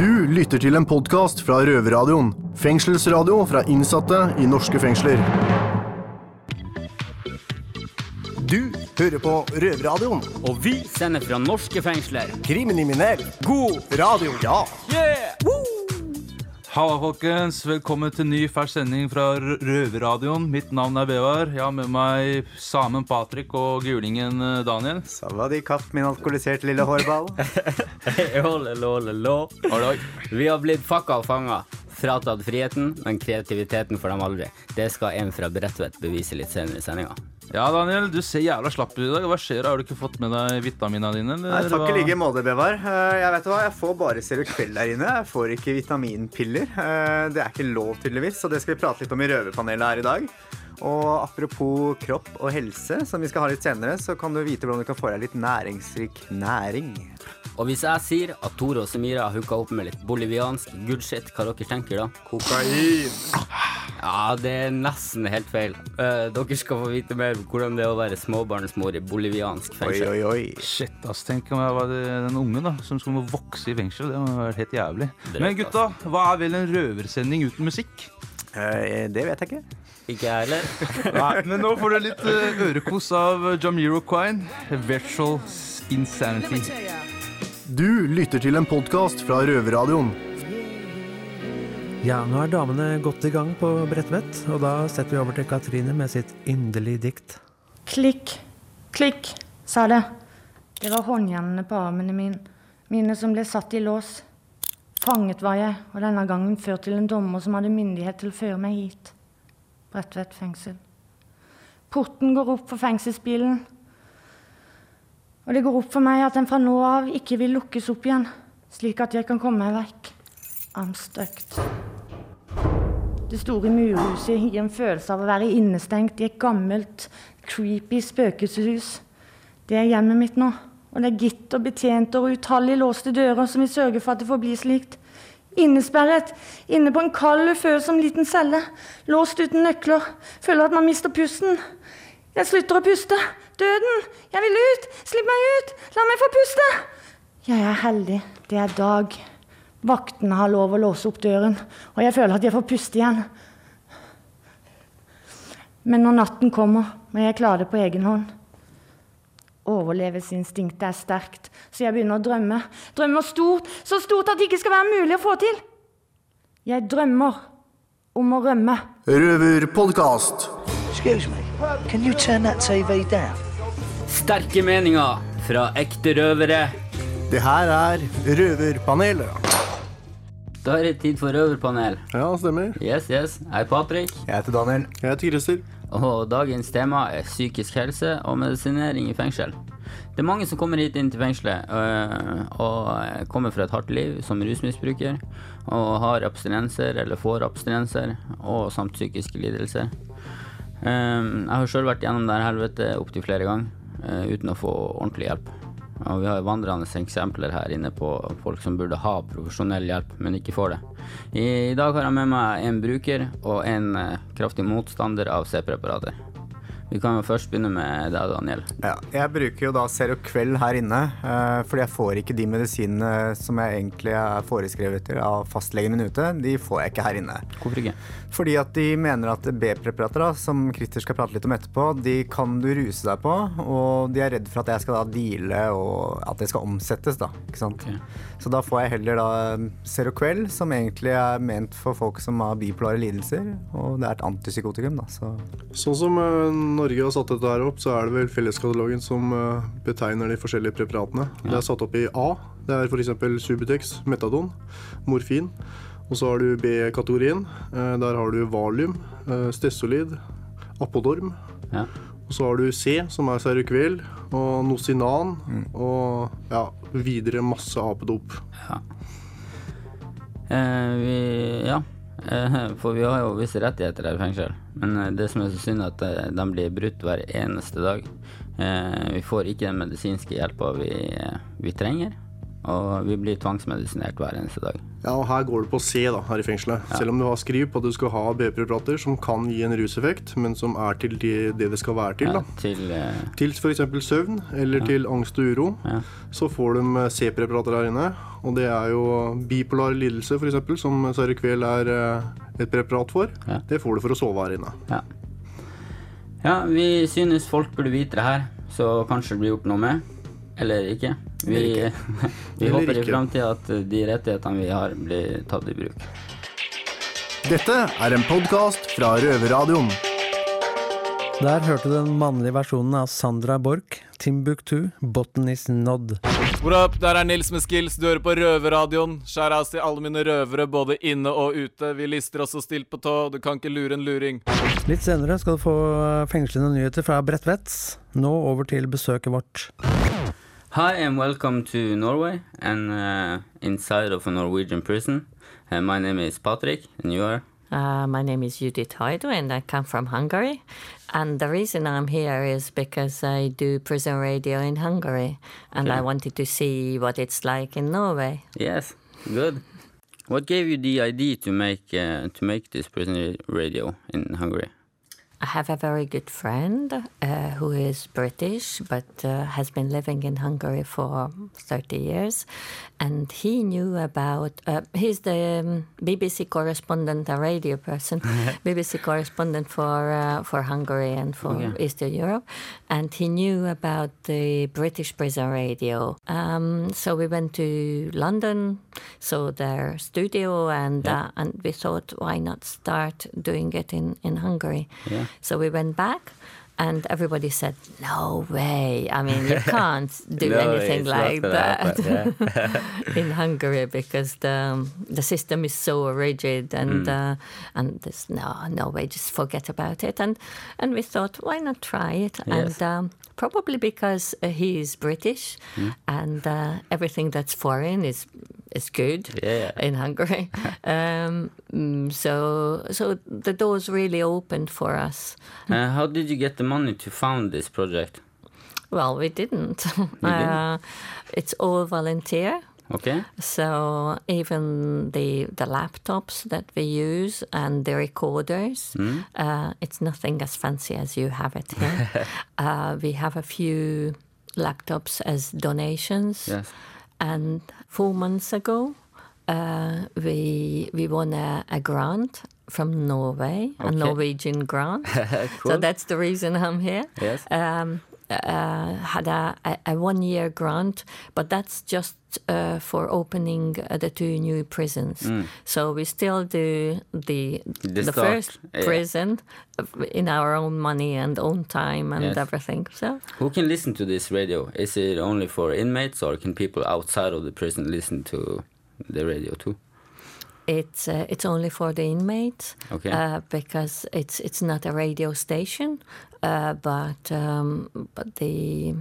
Du lytter til en podkast fra Røverradioen. Fengselsradio fra innsatte i norske fengsler. Du hører på Røverradioen. Og vi sender fra norske fengsler. Kriminell. God radio. Ja. Halla, folkens. Velkommen til ny fersk sending fra Røverradioen. Mitt navn er Bevar. Jeg har med meg Samen Patrick og gulingen eh, Daniel. Savadikap, min alkoholiserte lille hårball. Vi har blitt fucka og fanga. Fratatt friheten, men kreativiteten får dem aldri. Det skal en fra Bredtvet bevise litt senere i sendinga. Ja, Daniel, du ser jævla slapp ut i dag. Hva skjer? Har du ikke fått med deg vitaminene dine? eller Nei, takk i like måte, Bevar. Eh, Jeg vet hva, jeg får bare Seroquel der inne. Jeg får ikke vitaminpiller. Eh, Det er ikke lov, tydeligvis, så det skal vi prate litt om i Røverpanelet her i dag. Og apropos kropp og helse, som vi skal ha litt senere, så kan du vite hvordan du kan få deg litt næringsrik næring. Og hvis jeg sier at Tore og Semira har hooka opp med litt boliviansk good shit, hva dere tenker da? Kokain. Ja, det er nesten helt feil. Uh, dere skal få vite mer om hvordan det er å være småbarnsmor i boliviansk fengsel. oi, oi. oi. Shit, ass. Tenk om jeg var den unge da, som skulle vokse i fengsel. Det må være helt jævlig. Men gutta, hva er vel en røversending uten musikk? Uh, Det vet jeg ikke. Ikke jeg heller. Nei, men nå får du litt eh, ørekos av Jamiro Quine. Virtual Insanity. Du lytter til en podkast fra Røverradioen. Ja, nå er damene godt i gang på Bredtvet, og da setter vi over til Katrine med sitt inderlige dikt. Klikk, klikk, sa det. Det var håndjernene på armene mine, mine som ble satt i lås. Fanget var jeg, og denne gangen ført til en dommer som hadde myndighet til å føre meg hit. Bredtvet fengsel. Porten går opp for fengselsbilen. Og det går opp for meg at den fra nå av ikke vil lukkes opp igjen, slik at jeg kan komme meg vekk. Anstøkt. Det store murhuset gir en følelse av å være innestengt i et gammelt, creepy spøkelseshus. Det er hjemmet mitt nå, og det er gitter, betjenter og utallige låste dører som vil sørge for at det forblir slikt. Innesperret, inne på en kald, ufølsom liten celle, låst uten nøkler, føler at man mister pusten. Jeg slutter å puste. Døden! Jeg vil ut! Slipp meg ut! La meg få puste! Jeg er heldig. Det er dag. Vaktene har lov å låse opp døren, og jeg føler at jeg får puste igjen. Men når natten kommer, må jeg klare det på egen hånd. Overlevelsesinstinktet er sterkt, så jeg begynner å drømme. Drømmer stort, så stort at det ikke skal være mulig å få til. Jeg drømmer om å rømme. Røverpodkast. Excuse me, can you turn that TV down? Sterke meninger fra ekte røvere. Det her er Røverpanelet. Da er det tid for røverpanel. Ja, stemmer. Yes, yes. Jeg er Patrick, Jeg heter Daniel. Jeg heter Christer. og dagens tema er psykisk helse og medisinering i fengsel. Det er mange som kommer hit inn til fengselet øh, og kommer fra et hardt liv som rusmisbruker, og har abstinenser eller får abstinenser, og samt psykiske lidelser. Um, jeg har sjøl vært gjennom det helvete opptil flere ganger uten å få ordentlig hjelp. Og vi har vandrende eksempler her inne på folk som burde ha profesjonell hjelp, men ikke får det. I, dag har jeg med meg en bruker og en uh, kraftig motstander av C-preparater. Vi kan jo først begynne med deg, Daniel. Ja, jeg bruker jo da Serokveld her inne, eh, fordi jeg får ikke de medisinene som jeg egentlig er foreskrevet til av fastlegen min ute. De får jeg ikke her inne. Hvorfor ikke? Fordi at de mener at B-preparater, som Christer skal prate litt om etterpå, de kan du ruse deg på, og de er redd for at jeg skal da deale og at det skal omsettes, da. Ikke sant? Okay. Så da får jeg heller da Serokveld, som egentlig er ment for folk som har bipolare lidelser, og det er et antipsykotikum, da. Så Sånn som eh, Norge har satt dette her opp, så er det vel Felleskatalogen som eh, betegner de forskjellige preparatene. Det er satt opp i A. Det er f.eks. Subutex, Metadon, morfin. Og så har du B-kategorien. Eh, Der har du Valium, Stessolid, Stesolid, Apodorm. Ja. Og så har du C, som er Seroquel, og Nocinan, og ja, videre masse apedop. Eh, vi, ja, eh, for vi har jo visse rettigheter her i fengsel. Men eh, det som er så synd, er at eh, de blir brutt hver eneste dag. Eh, vi får ikke den medisinske hjelpa vi, eh, vi trenger. Og vi blir tvangsmedisinert hver eneste dag. Ja, og her går det på C da, her i fengselet. Selv om du har skriv på at du skal ha B-preparater som kan gi en ruseffekt, men som er til de, det det skal være til, da. Ja, til eh, Til f.eks. søvn eller til angst og uro, Ja. så får de eh, C-preparater her inne. Og det er jo bipolar lidelse, f.eks., som Sarikvel er eh, et preparat for. Ja. Det får du for å sove her inne. Ja. ja, vi synes folk burde vite det her, så kanskje det blir gjort noe med. Eller ikke. Vi, vi håper i framtida at de rettighetene vi har, blir tatt i bruk. Dette er en podkast fra Røverradioen. Der hørte du den mannlige versjonen av Sandra Borch, Timbuktu, Botten is Nod. What up, der er Nils med skills, du hører på Røverradioen. Skjær av til alle mine røvere, både inne og ute. Vi lister oss så stilt på tå, du kan ikke lure en luring. Litt senere skal du få fengslende nyheter fra Bredtvet. Nå over til besøket vårt. Hi and welcome to Norway and uh, inside of a Norwegian prison. Uh, my name is Patrick and you are? Uh, my name is Judith Haidu and I come from Hungary. And the reason I'm here is because I do prison radio in Hungary and I wanted to see what it's like in Norway. Yes, good. What gave you the idea to make uh, to make this prison radio in Hungary? I have a very good friend uh, who is British but uh, has been living in Hungary for 30 years. And he knew about, uh, he's the um, BBC correspondent, a radio person, BBC correspondent for, uh, for Hungary and for Okay. Eastern Europe. And he knew about the British prison radio. Um, so we went to London, saw their studio, and, uh, and we thought, why not start doing it in, in Hungary? Yeah. So we went back, and everybody said, "No way! I mean, you can't do No, anything like gonna that happen, in Hungary because the the system is so rigid, and Mm. uh, and there's no no way. Just forget about it." And and we thought, why not try it? Yes. And um, probably because he is British, Mm. and uh, everything that's foreign is is good Yeah. in Hungary. um, mm, so so the doors really opened for us. Uh, how did you get the money to found this project? Well, we didn't. didn't? Uh, it's all volunteer. Okay. So even the the laptops that we use and the recorders, Mm. uh, it's nothing as fancy as you have it here. uh, we have a few laptops as donations, Yes. and four months ago, uh, we we won a, a grant from Norway, a Norwegian grant. cool. So that's the reason I'm here yes. um, uh, had a, a, one year grant, but that's just uh, for opening uh, the two new prisons. So we still do the Mm. The the, first yeah. prison in our own money and own time and Yes. everything. So Who can listen to this radio? Is it only for inmates or can people outside of the prison listen to the radio too? it's uh, it's only for the inmates Okay. uh, because it's it's not a radio station, uh, but um, but the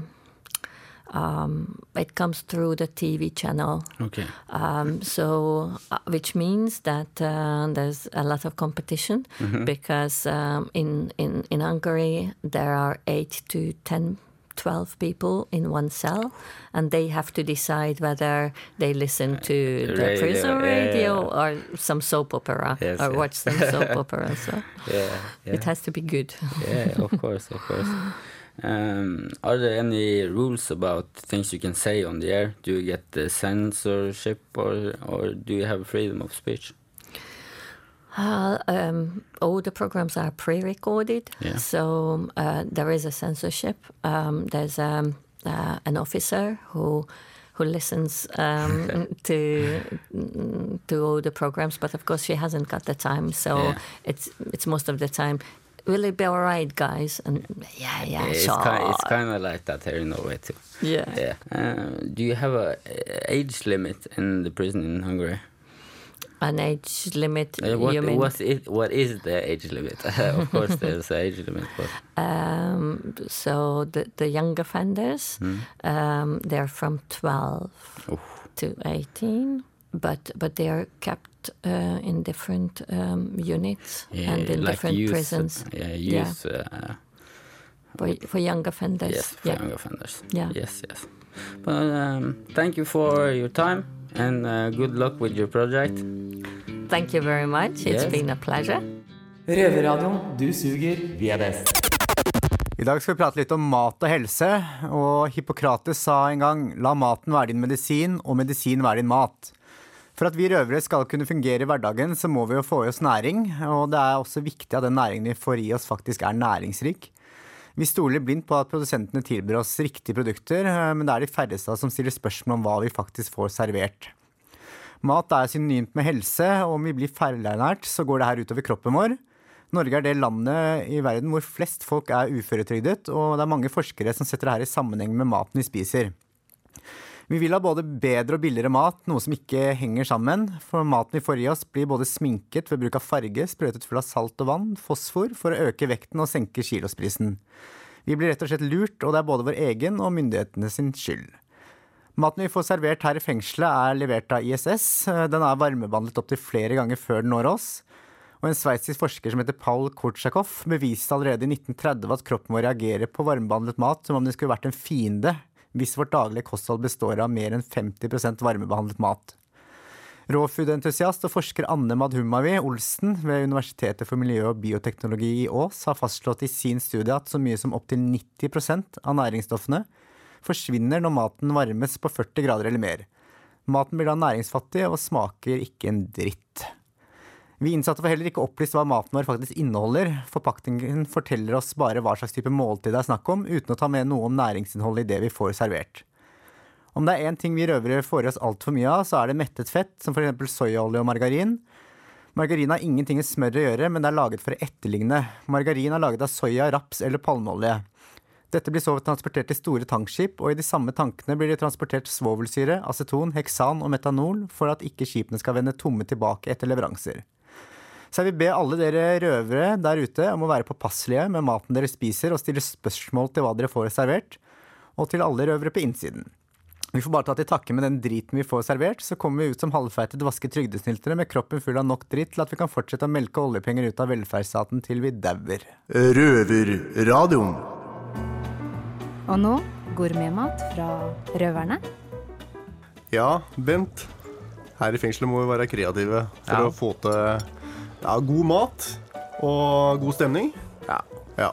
um, it comes through the TV channel. okay. Um, so, uh, which means that uh, there's a lot of competition because um, in, in, in Hungary there are 8 to 10, 12 people in one cell, and they have to decide whether they listen to the radio, prison yeah, radio yeah. or some soap opera Yes, or watch some soap opera. So Yeah. yeah. it has to be good. yeah, of course, of course. Um, are there any rules about things you can say on the air? Do you get the censorship, or or do you have freedom of speech? Uh, um, all the programs are pre-recorded, Yeah. so uh, there is a censorship. Um, there's um, uh, an officer who who listens um, to to all the programs, but of course she hasn't got the time. So Yeah. it's it's most of the time. Will it be all right, guys? And yeah, yeah, it's sure. kind it's kind of like that here in Norway too. yeah. Yeah. Uh, do you have a age limit in the prison in Hungary? An age limit. Uh, what you mean? what is what is the age limit? of course, there's an age limit, but Um, so the the young offenders, Hmm. um, they're from twelve Oof. to eighteen, but but they are kept uh, in different um, units yeah, and in like different youth, prisons. Yeah, Yeah. youth. Uh, for, for young offenders. Yes, for yeah. young offenders. Yeah. Yes, yes. But um, thank you for your time and uh, good luck with your project. Thank you very much. It's Yes. been a pleasure. Røverradioen. Du suger, vi er best. I dag skal vi prate litt om mat og helse. Og Hippokrates sa en gang 'la maten være din medisin, og medisin være din mat'. For at vi røvere skal kunne fungere i hverdagen, så må vi jo få i oss næring. Og det er også viktig at den næringen vi får i oss, faktisk er næringsrik. Vi stoler blindt på at produsentene tilbyr oss riktige produkter, eh, men det er de færreste som stiller spørsmål om hva vi faktisk får servert. Mat er synonymt med helse, og om vi blir feilernært, så går det her utover kroppen vår. Norge er det landet i verden hvor flest folk er uføretrygdet, og det er mange forskere som setter det her i sammenheng med maten vi spiser. Vi vil ha både bedre og billigere mat, noe som ikke henger sammen. For maten vi får i oss blir både sminket ved bruk av farge, sprøytet full av salt og vann, fosfor, for å øke vekten og senke kilosprisen. Vi blir rett og slett lurt, og det er både vår egen og myndighetene sin skyld. Maten vi får servert her i fengselet er levert av ISS. Den er varmebehandlet opptil flere ganger før den når oss. Og en sveitsisk forsker som heter Paul Kurtsjakov, beviste allerede i 1930 at kroppen vår reagerer på varmebehandlet mat som om det skulle vært en fiende hvis vårt daglige kosthold består av mer enn 50% varmebehandlet mat. Rawfood-entusiast og forsker Anne Madhumavi Olsen ved Universitetet for miljø og bioteknologi i Ås har fastslått i sin studie at så mye som opptil 90% av næringsstoffene forsvinner når maten varmes på 40 grader eller mer. Maten blir da næringsfattig og smaker ikke en dritt. Vi innsatte får heller ikke opplyst hva maten vår faktisk inneholder. Forpakningen forteller oss bare hva slags type måltid det er snakk om, uten å ta med noe om næringsinnholdet i det vi får servert. Om det er én ting vi røvere får i oss altfor mye av, så er det mettet fett, som f.eks. soyaolje og margarin. Margarin har ingenting med smør å gjøre, men det er laget for å etterligne. Margarin er laget av soya, raps eller palmeolje. Dette blir så transportert til store tankskip, og i de samme tankene blir det transportert svovelsyre, aceton, heksan og metanol for at ikke skipene skal vende tomme tilbake etter leveranser. Så jeg vil be alle dere røvere der ute om å være påpasselige med maten dere spiser, og stille spørsmål til hva dere får servert, og til alle røvere på innsiden. Vi får bare ta til takke med den driten vi får servert, så kommer vi ut som halvfeite dvaske trygdesnyltere med kroppen full av nok dritt til at vi kan fortsette å melke oljepenger ut av velferdsstaten til vi dauer. Røverradioen. Og nå gourmetmat fra røverne. Ja, Bent. Her i fengselet må vi være kreative for Ja. å få til ja, god mat og god stemning. Ja. ja.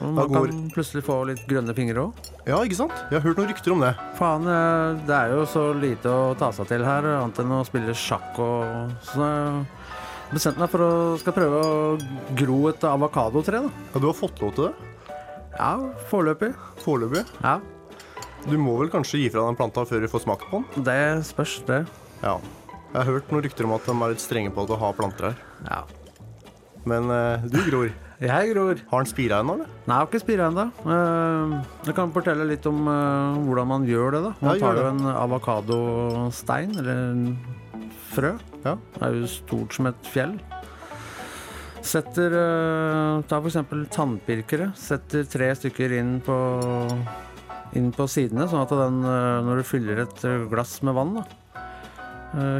Man går kan plutselig få litt grønne fingre òg. Ja, ikke sant? Jeg har hørt noen rykter om det. Faen, eh, det er jo så lite å ta seg til her, annet enn å spille sjakk og Så jeg bestemte meg for å skal prøve å gro et avokadotre, da. Ja, Du har fått lov til det? Ja, foreløpig. Foreløpig? Ja. Du må vel kanskje gi fra deg den planta før du får smakt på den? Det spørs, det. Ja. Jeg har hørt noen rykter om at de er litt strenge på at å ha planter her. Ja. Men eh, du gror. Jeg gror. Har den spira ennå, eller? Nei, jeg har ikke spira ennå. Jeg kan fortelle litt om eh, hvordan man gjør det. da. Man Ja, tar jo en avokadostein, eller en frø. Ja. Det er jo stort som et fjell. Setter uh, Ta eksempel tannpirkere. Setter tre stykker inn på, inn på sidene, sånn at den, eh, når du fyller et eh, glass med vann, da, eh,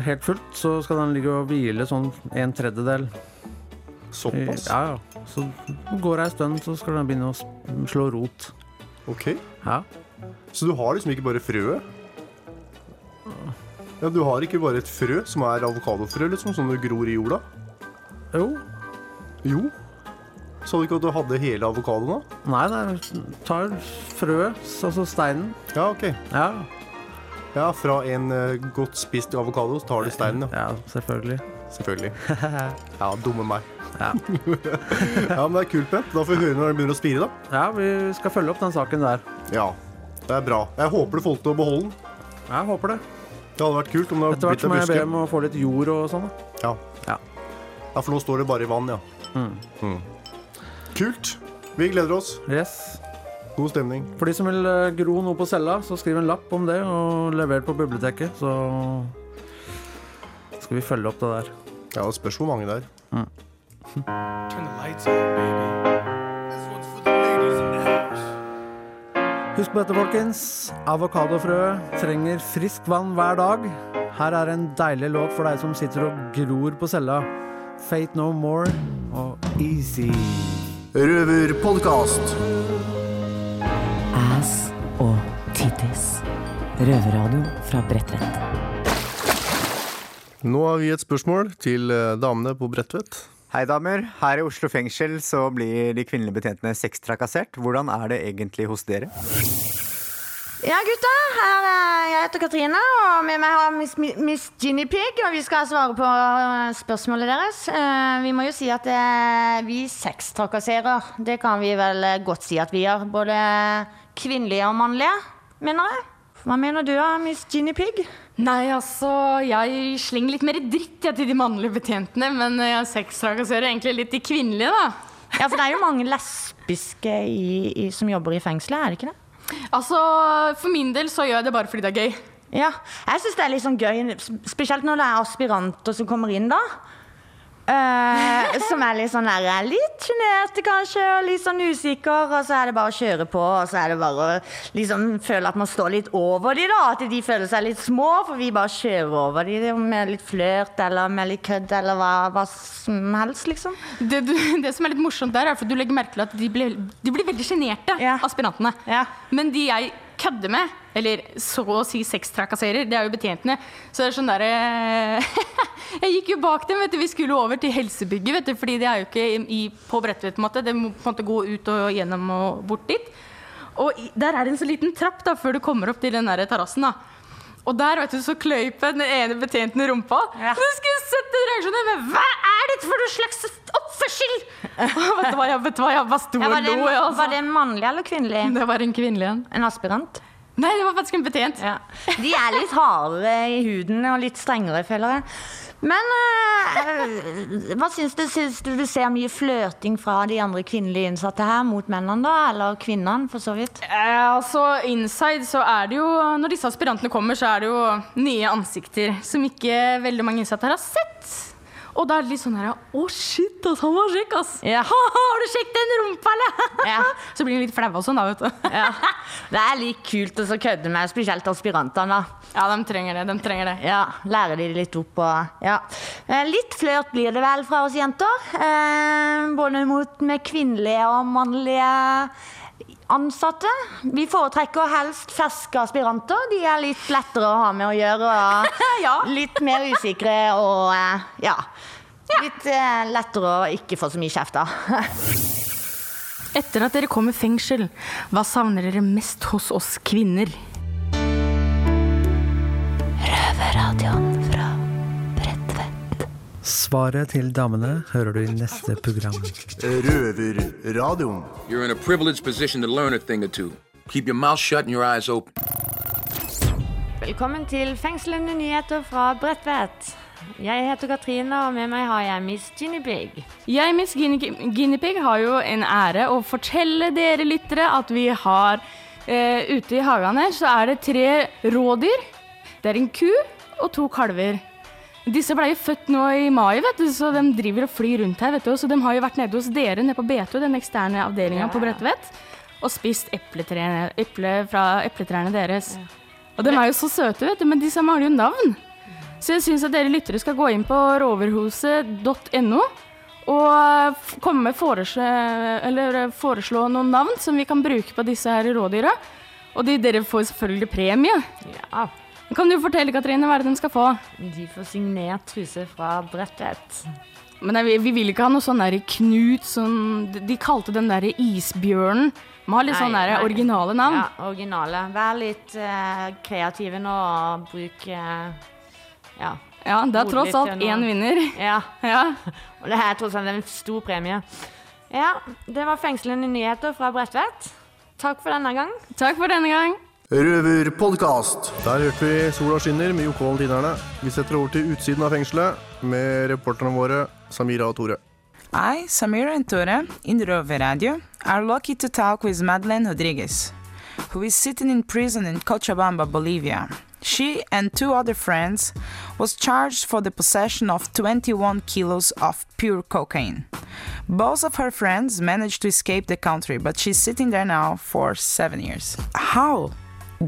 helt fullt, så skal den ligge og hvile sånn en tredjedel. Såpass? Ja, ja. Så går det ei stund, så skal den begynne å slå rot. Ok. Ja. Så du har liksom ikke bare frøet? Ja, Du har ikke bare et frø som er avokadofrø, liksom, som du gror i jorda? Jo. Jo? Sa du ikke at du hadde hele avokadoen, da? Nei, nei, tar frøet, altså steinen. Ja, ok. Ja. Ja, fra en uh, godt spist avokado så tar du steinen, ja. selvfølgelig. Selvfølgelig. Ja, dumme meg. Ja. ja, men det er kult, Bent. Da får vi høre når det begynner å spire, da. Ja, vi skal følge opp den saken der. Ja, det er bra. Jeg håper du får til å beholde den. Jeg håper det. Det hadde vært kult om det Etter hvert må jeg be buske. om å få litt jord og sånn. Ja. Ja. ja, for nå står det bare i vann, ja. Mm. Mm. Kult. Vi gleder oss. Yes. God stemning. For de som vil eh, gro noe på cella, så skriv en lapp om det og lever på biblioteket. Så skal vi følge opp det der. Ja, det spørs hvor mange det er. Mm. Husk på dette, folkens. Avokadofrøet trenger friskt vann hver dag. Her er en deilig låt for deg som sitter og gror på cella. Fate No More og Easy. Røverpodkast. Tass Røverradio fra Bredtvet. Nå har vi et spørsmål til eh, damene på Bredtvet. Hei, damer. Her i Oslo fengsel så blir de kvinnelige betjentene sextrakassert. Hvordan er det egentlig hos dere? Ja, gutta. Her er jeg heter Katrine, og med meg har Miss, Miss Ginny Pig. Og vi skal svare på eh, spørsmålet deres. Eh, Vi må jo si at vi sextrakasserer. Det kan vi vel godt si at vi gjør. Både kvinnelige og mannlige, mener jeg. Hva mener du, da, Miss Ginny Pig? Nei, altså, jeg slenger litt mer dritt jeg, til de mannlige betjentene, men jeg sextrakasserer egentlig litt de kvinnelige, da. Ja, for det er jo mange lesbiske i, i, som jobber i fengselet, er det ikke det? Altså, for min del så gjør jeg det bare fordi det er gøy. Ja, jeg syns det er litt sånn gøy, spesielt når det er aspiranter som kommer inn da. Eh, som er litt sånn der, litt sjenerte kanskje, og litt sånn usikker. Og så er det bare å kjøre på, og så er det bare å liksom føle at man står litt over de da. At de føler seg litt små, for vi bare kjører over de med litt flørt eller med litt kødd eller hva, hva som helst, liksom. Det, du, det som er litt morsomt der, er at du legger merke til at de blir, de blir veldig sjenerte, aspirantene. Men de jeg kødder med, eller så å si sextrakasserer, det er jo betjentene. Så det er sånn derre Jeg gikk jo bak dem, vet du. Vi skulle over til helsebygget, vet du. Fordi det er jo ikke i, på Bredtvet, på en måte. Det må på en måte gå ut og gjennom og bort dit. Og der er det en så liten trapp da, før du kommer opp til den terrassen. Og der vet du, så kløyp den ene betjenten i rumpa. Du skulle sett den reaksjonen! Men hva er dette for noe slags oppførsel?! Vet du hva, jeg, vet du hva, jeg bare sto og var, lo. altså. var det en mannlig eller kvinnelig? Det var en kvinnelig en. En aspirant? Nei, det var faktisk en betjent. De er litt hardere i huden og litt strengere, føler jeg. Men eh, hva syns du? Syns du du ser mye flørting fra de andre kvinnelige innsatte her mot mennene, da? Eller kvinnene, for så vidt? Eh, altså, Inside så er det jo Når disse aspirantene kommer, så er det jo nye ansikter som ikke veldig mange innsatte her har sett. Og da er det litt sånn her Å, shit, ass, han var kjekk, ass. har du sjekket den rumpa, eller? Så blir han litt flau og sånn, da, vet du. Ja. Det er litt kult å kødde med, spesielt aspirantene. Ja, de trenger det. de trenger det. Ja, Lære de litt opp og ja. Eh, Litt flørt blir det vel fra oss jenter. Eh, både mot med kvinnelige og mannlige ansatte. Vi foretrekker helst ferske aspiranter. De er litt lettere å ha med å gjøre. Og Litt mer usikre og ja. ja. Litt eh, lettere å ikke få så mye kjeft av. Etter at dere kom i fengsel, hva savner dere mest hos oss kvinner? Røverradioen Bredtvet. Svaret til damene hører du i neste program. Røverradioen. You're in a privileged position to learn a thing or two. Keep your mouth shut and your eyes open. Velkommen til fengslende nyheter fra Bredtvet. Jeg heter Katrine, og med meg har jeg Miss Ginny Pig. Jeg, Miss Ginny, Guinea Pig, har jo en ære å fortelle dere lyttere at vi har eh, ute i hagen her, så er det tre rådyr. Det er en ku og to kalver. Disse ble jo født nå i mai, vet du, så de driver og flyr rundt her. vet du, Så de har jo vært nede hos dere nede på BTO, den eksterne avdelinga Ja. på Bredtvet, og spist epletrærne eple fra epletrærne deres. Og de er jo så søte, vet du, men disse mangler jo navn. Så jeg syns at dere lyttere skal gå inn på roverhuset.no og komme med foreslå, eller foreslå noen navn som vi kan bruke på disse her rådyra. Og de, dere får selvfølgelig premie. Ja. Kan du fortelle, Katrine, hva er det de skal få? De får signert truse fra Bredtvet. Men nei, vi, vi vil ikke ha noe sånn der Knut som de, kalte den der isbjørnen. Må har litt sånn originale navn. Ja, originale. Vær litt uh, kreative nå og bruk uh, ja. Ja, det er tross alt til én vinner. Ja. Ja. Og det er tross alt en stor premie. Ja, det var fengslende nyheter fra Bredtvet. Takk for denne gang. Takk for denne gang. Røverpodkast. Der hørte vi Sola skinner med Jokke og Valentinerne. Vi setter over til utsiden av fengselet med reporterne våre Samira og Tore. I, Samira and Tore, in Rover Radio, are lucky to talk with Madeleine Rodriguez, who is sitting in prison in Cochabamba, Bolivia. She and two other friends was charged for the possession of 21 kilos of pure cocaine. Both of her friends managed to escape the country, but she's sitting there now for seven years. How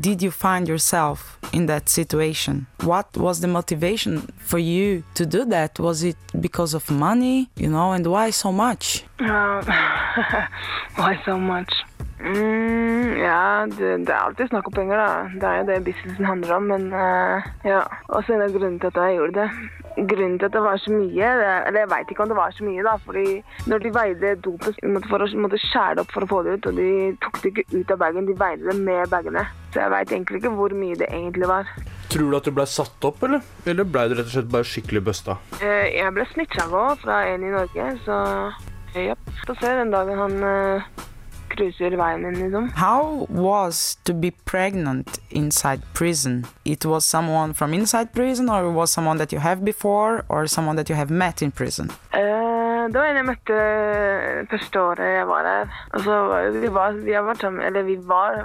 did you find yourself in that situation? What was the motivation for you to do that? Was it because of money, you know, and why so much? Uh, why so much? Mm, ja, det, det er alltid snakk om penger, da. Det er jo det businessen handler om. Men uh, ja. Og så en av grunnene til at jeg gjorde det. Grunnen til at det var så mye, eller jeg veit ikke om det var så mye, da. fordi når de veide dopet måtte for å måtte skjære det opp for å få det ut, og de tok det ikke ut av bagen, de veide det med bagene. Så jeg veit egentlig ikke hvor mye det egentlig var. Tror du at du ble satt opp, eller? Eller ble du rett og slett bare skikkelig busta? Uh, jeg ble snitcha på fra en i Norge, så ja. Få se den dagen han cruiser veien liksom. How was to be pregnant inside prison? It was someone from inside prison, or it was someone that you have before, or someone that you have met in prison? Uh, det var en jeg møtte første året jeg var her. Altså, vi var, vi vært sammen, eller vi var,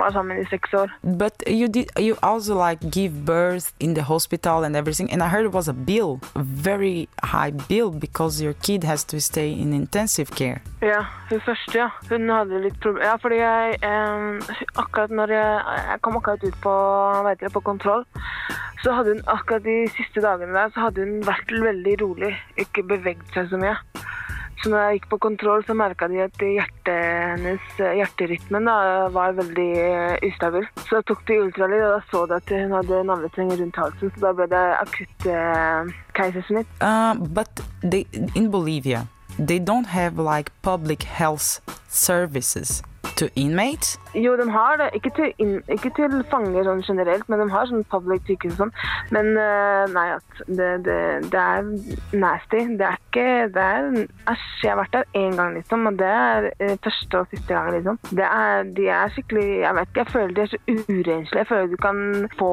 var sammen i seks år. But you did you also like give birth in the hospital and everything, and I heard it was a bill, a very high bill, because your kid has to stay in intensive care. Ja, hun første, ja. Hun hadde litt problemer. Ja, fordi jeg eh, Akkurat når jeg, jeg kom akkurat ut på, vet jeg, på kontroll, så hadde hun akkurat de siste dagene der så hadde hun vært veldig rolig. Ikke beveget seg så mye. Så når jeg gikk på kontroll, så merka de at hjertet hennes, hjerterytmen da, var veldig ustabil. Så da tok de ultralyd, og da så de at hun hadde navlestreng rundt halsen. Så da ble det akutt eh, keisersnitt. Uh, but in Bolivia, they don't have like public health services to inmates. Jo, de har det. Ikke til, inn, ikke til fanger sånn generelt, men de har sånn public sykehus og sånn. Men uh, nei, at det, det, det, er nasty. Det er ikke det er, Æsj, jeg har vært der én gang, liksom. Og det er uh, første og siste gang, liksom. Det er, de er skikkelig Jeg vet ikke, jeg føler de er så urenslige. Jeg føler du kan få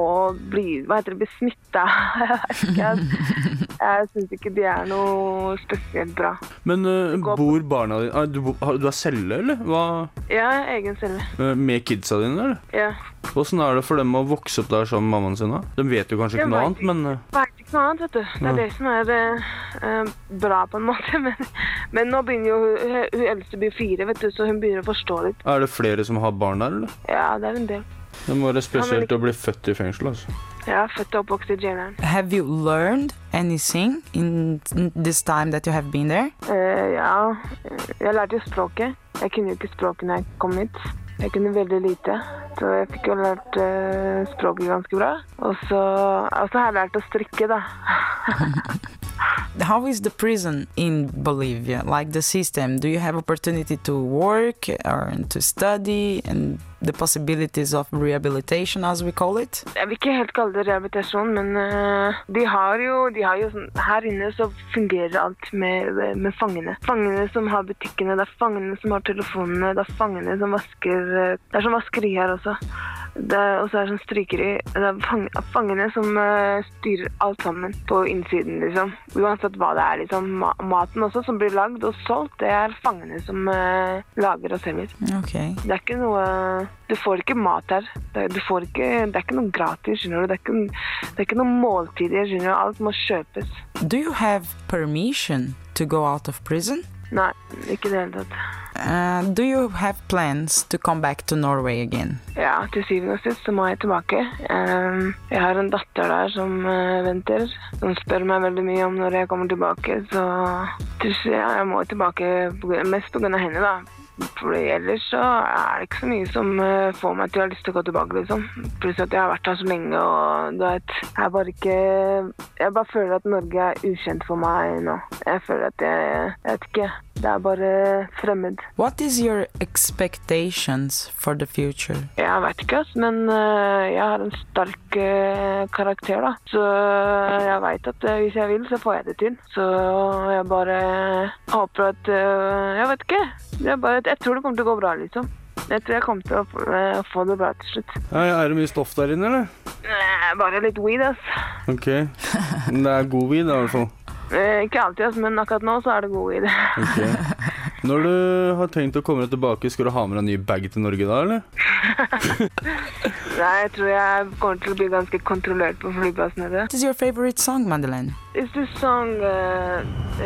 bli Hva heter det? Bli smitta. jeg vet ikke. Jeg, jeg syns ikke de er noe spesielt bra. Men uh, bor barna dine du, du har celle, eller? Hva? Ja, egen celle. Med kidsa dine, eller? Ja. Åssen er det for dem å vokse opp der sammen med mammaen sin? da? De vet jo kanskje ikke noe annet, men uh... Vet ikke noe annet, vet du. Det er Ja. det som er uh, bra, på en måte. Men, men nå begynner jo hun, hun eldste blir fire, vet du, så hun begynner å forstå litt. Er det flere som har barn der, eller? Ja, det er en del. Det må være spesielt å bli født i fengsel, altså. Er født og oppvokst i jaileren. Have you learned anything in this time that you have been there? Eh, ja, jeg lærte jo språket. Jeg kunne jo ikke språket når jeg kom hit. Jeg kunne veldig lite, så jeg fikk jo lært uh, språket ganske bra. Og så, har jeg lært å strikke, da. How is the prison in Bolivia? Like the system? Do you have opportunity to work or to study and the possibilities of rehabilitation, as we call it? Jeg vil ikke helt kalle det rehabilitasjon, men uh, de har jo, de har jo sånn Her inne så fungerer alt med, med fangene. Fangene som har butikkene, det er fangene som har telefonene, det er fangene som vasker Det er sånn vaskeri her også. Det er, og så er det sånn strykeri. Det er fang, fangene som uh, styrer alt sammen på innsiden, liksom. Uansett hva det er, liksom. Ma maten også som blir lagd og solgt, det er fangene som uh, lager og selger. Okay. Det er ikke noe Du får ikke mat her. Det, du får ikke, det er ikke noe gratis, skjønner du. Det er ikke, det er ikke noe måltider, skjønner du. Alt må kjøpes. Do you have permission to go out of prison? Nei, ikke i det hele tatt. Uh, do you have plans to come back to Norway again? Ja, til syvende og sist så må jeg tilbake. Ehm, jeg har en datter der som uh, venter. Som spør meg veldig mye om når jeg kommer tilbake, så ja, jeg må tilbake mest pga. henne, da. For ellers så er det ikke så mye som eh, får meg til å ha lyst til å gå tilbake, liksom. Pluss at jeg har vært her så lenge, og du vet Jeg bare ikke Jeg bare føler at Norge er ukjent for meg nå. Jeg føler at jeg Jeg vet ikke. Det er bare fremmed. What is your expectations for the future? Jeg vet ikke, men øh, jeg har en sterk øh, karakter, da. Så øh, jeg veit at hvis jeg vil, så får jeg det til. Så jeg bare håper at Jeg vet ikke. Jeg, bare, jeg tror det kommer til å gå bra, liksom. Jeg tror jeg kommer til å få, det bra til slutt. Er det mye stoff der inne, eller? Bare litt weed, ass. Ok. Det er god weed, i hvert fall. Eh, ikke alltid, ass, men akkurat nå så er det god weed. Okay. Når du har tenkt å komme deg tilbake, skal du ha med deg en ny bag til Norge da, eller? Nei, jeg tror jeg kommer til å bli ganske kontrollert på flyplassen. What is your favorite song, Madeleine? It's this song uh,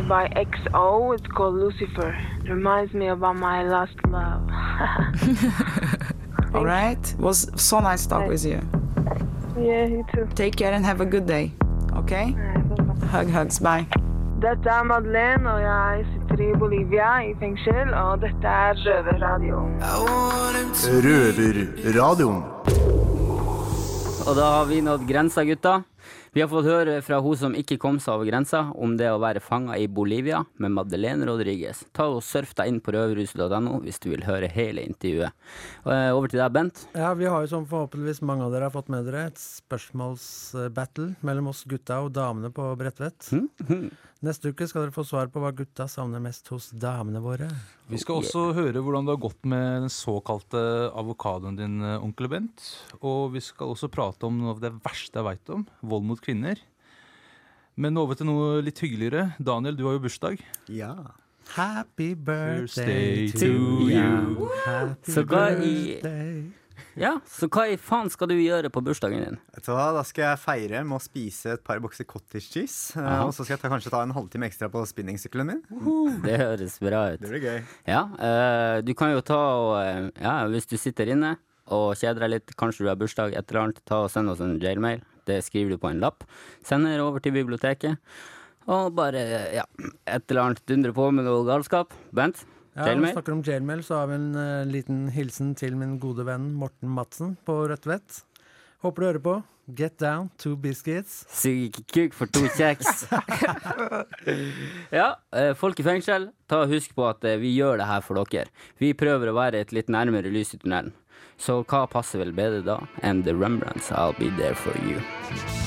by XO. It's called Lucifer. It reminds me about my last love. All right. It was so nice to talk with you. yeah, you too. Take care and have a good day. Okay? Hug, hugs. Bye. Dette er Madeleine, og jeg sitter i Bolivia i fengsel, og dette er Røverradioen. Røverradioen. Og da har vi nådd grensa, gutta. Vi har fått høre fra hun som ikke kom seg over grensa, om det å være fanga i Bolivia med Madeleine Rodriguez. Ta og Surf deg inn på røverhuset.no hvis du vil høre hele intervjuet. Eh, over til deg, Bent. Ja, Vi har jo som forhåpentligvis mange av dere har fått med dere, et spørsmålsbattle mellom oss gutta og damene på Bredtvet. Mm. Neste uke skal dere få svar på hva gutta savner mest hos damene våre. Vi skal også høre hvordan det har gått med den såkalte avokadoen din, eh, onkel Bent. Og vi skal også prate om noe av det verste jeg veit om, vold mot kvinner. Men over til noe litt hyggeligere. Daniel, du har jo bursdag. Ja. Happy Birthday birthday to you. you. Happy Så birthday. Ja, så hva i faen skal du gjøre på bursdagen din? Så Da skal jeg feire med å spise et par bokser cottage cheese. eh, Aha. Og så skal jeg ta, kanskje ta en halvtime ekstra på spinningsykkelen min. Det høres bra ut. Det blir gøy. Ja, uh, du kan jo ta og eh, Ja, hvis du sitter inne og kjeder deg litt, kanskje du har bursdag, et eller annet, ta og send oss en jailmail. Det skriver du på en lapp. Sender over til biblioteket. Og bare, ja, et eller annet dundre på med noe galskap. Bent? Ja, når vi snakker om jailmail, så har vi en uh, liten hilsen til min gode venn Morten Madsen på Rødtvet. Håper du hører på. Get down, two biscuits. Sug kuk for to kjeks. ja, eh, folk i fengsel, ta og husk på at eh, vi gjør det her for dere. Vi prøver å være et litt nærmere lys i tunnelen. Så hva passer vel bedre da enn The Rembrandts I'll Be There For You?